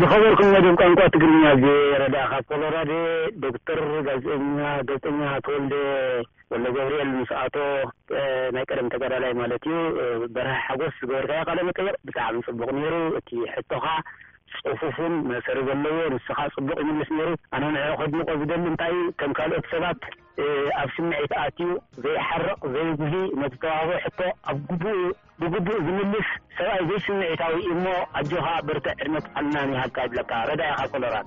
ዝኸበርኩም መደብ ቋንቋ ትግርኛ ቪኦኤ ረድኣ ካብ ኮሎራዶ እየ ዶክተር ጋዜጠኛ ጋዜጠኛ ተወልደ ወልደገብርኤል ምስ ኣቶ ናይ ቀደም ተጋዳላይ ማለት እዩ በርሀ ሓጎስ ዝገበርካዮ ቃለ መጠየቕ ብጣዕሚ ጽቡቕ ነይሩ እቲ ሕቶኻ ጽፉፍን መእሰሪ ዘለዎ ንስኻ ጽቡቕ ይምልስ ነይሩ ኣነ ንዕኡ ከድንቆ ዝደሊ እንታይ እዩ ከም ካልኦት ሰባት ኣብ ስምዒት ኣትዩ ዘይሓርቕ፣ ዘይጉሂ፣ ነቲ ተዋህቦ ሕቶ ኣብ ግቡኡ ብግቡእ ዝምልስ ሰብኣይ ዘይስምዒታዊ እዩ እሞ ኣጆኻ በርትዕ ዕድመን ጥዕናን ይሃብካ ይብለካ ረዳኢ ካብ ኮሎራድ።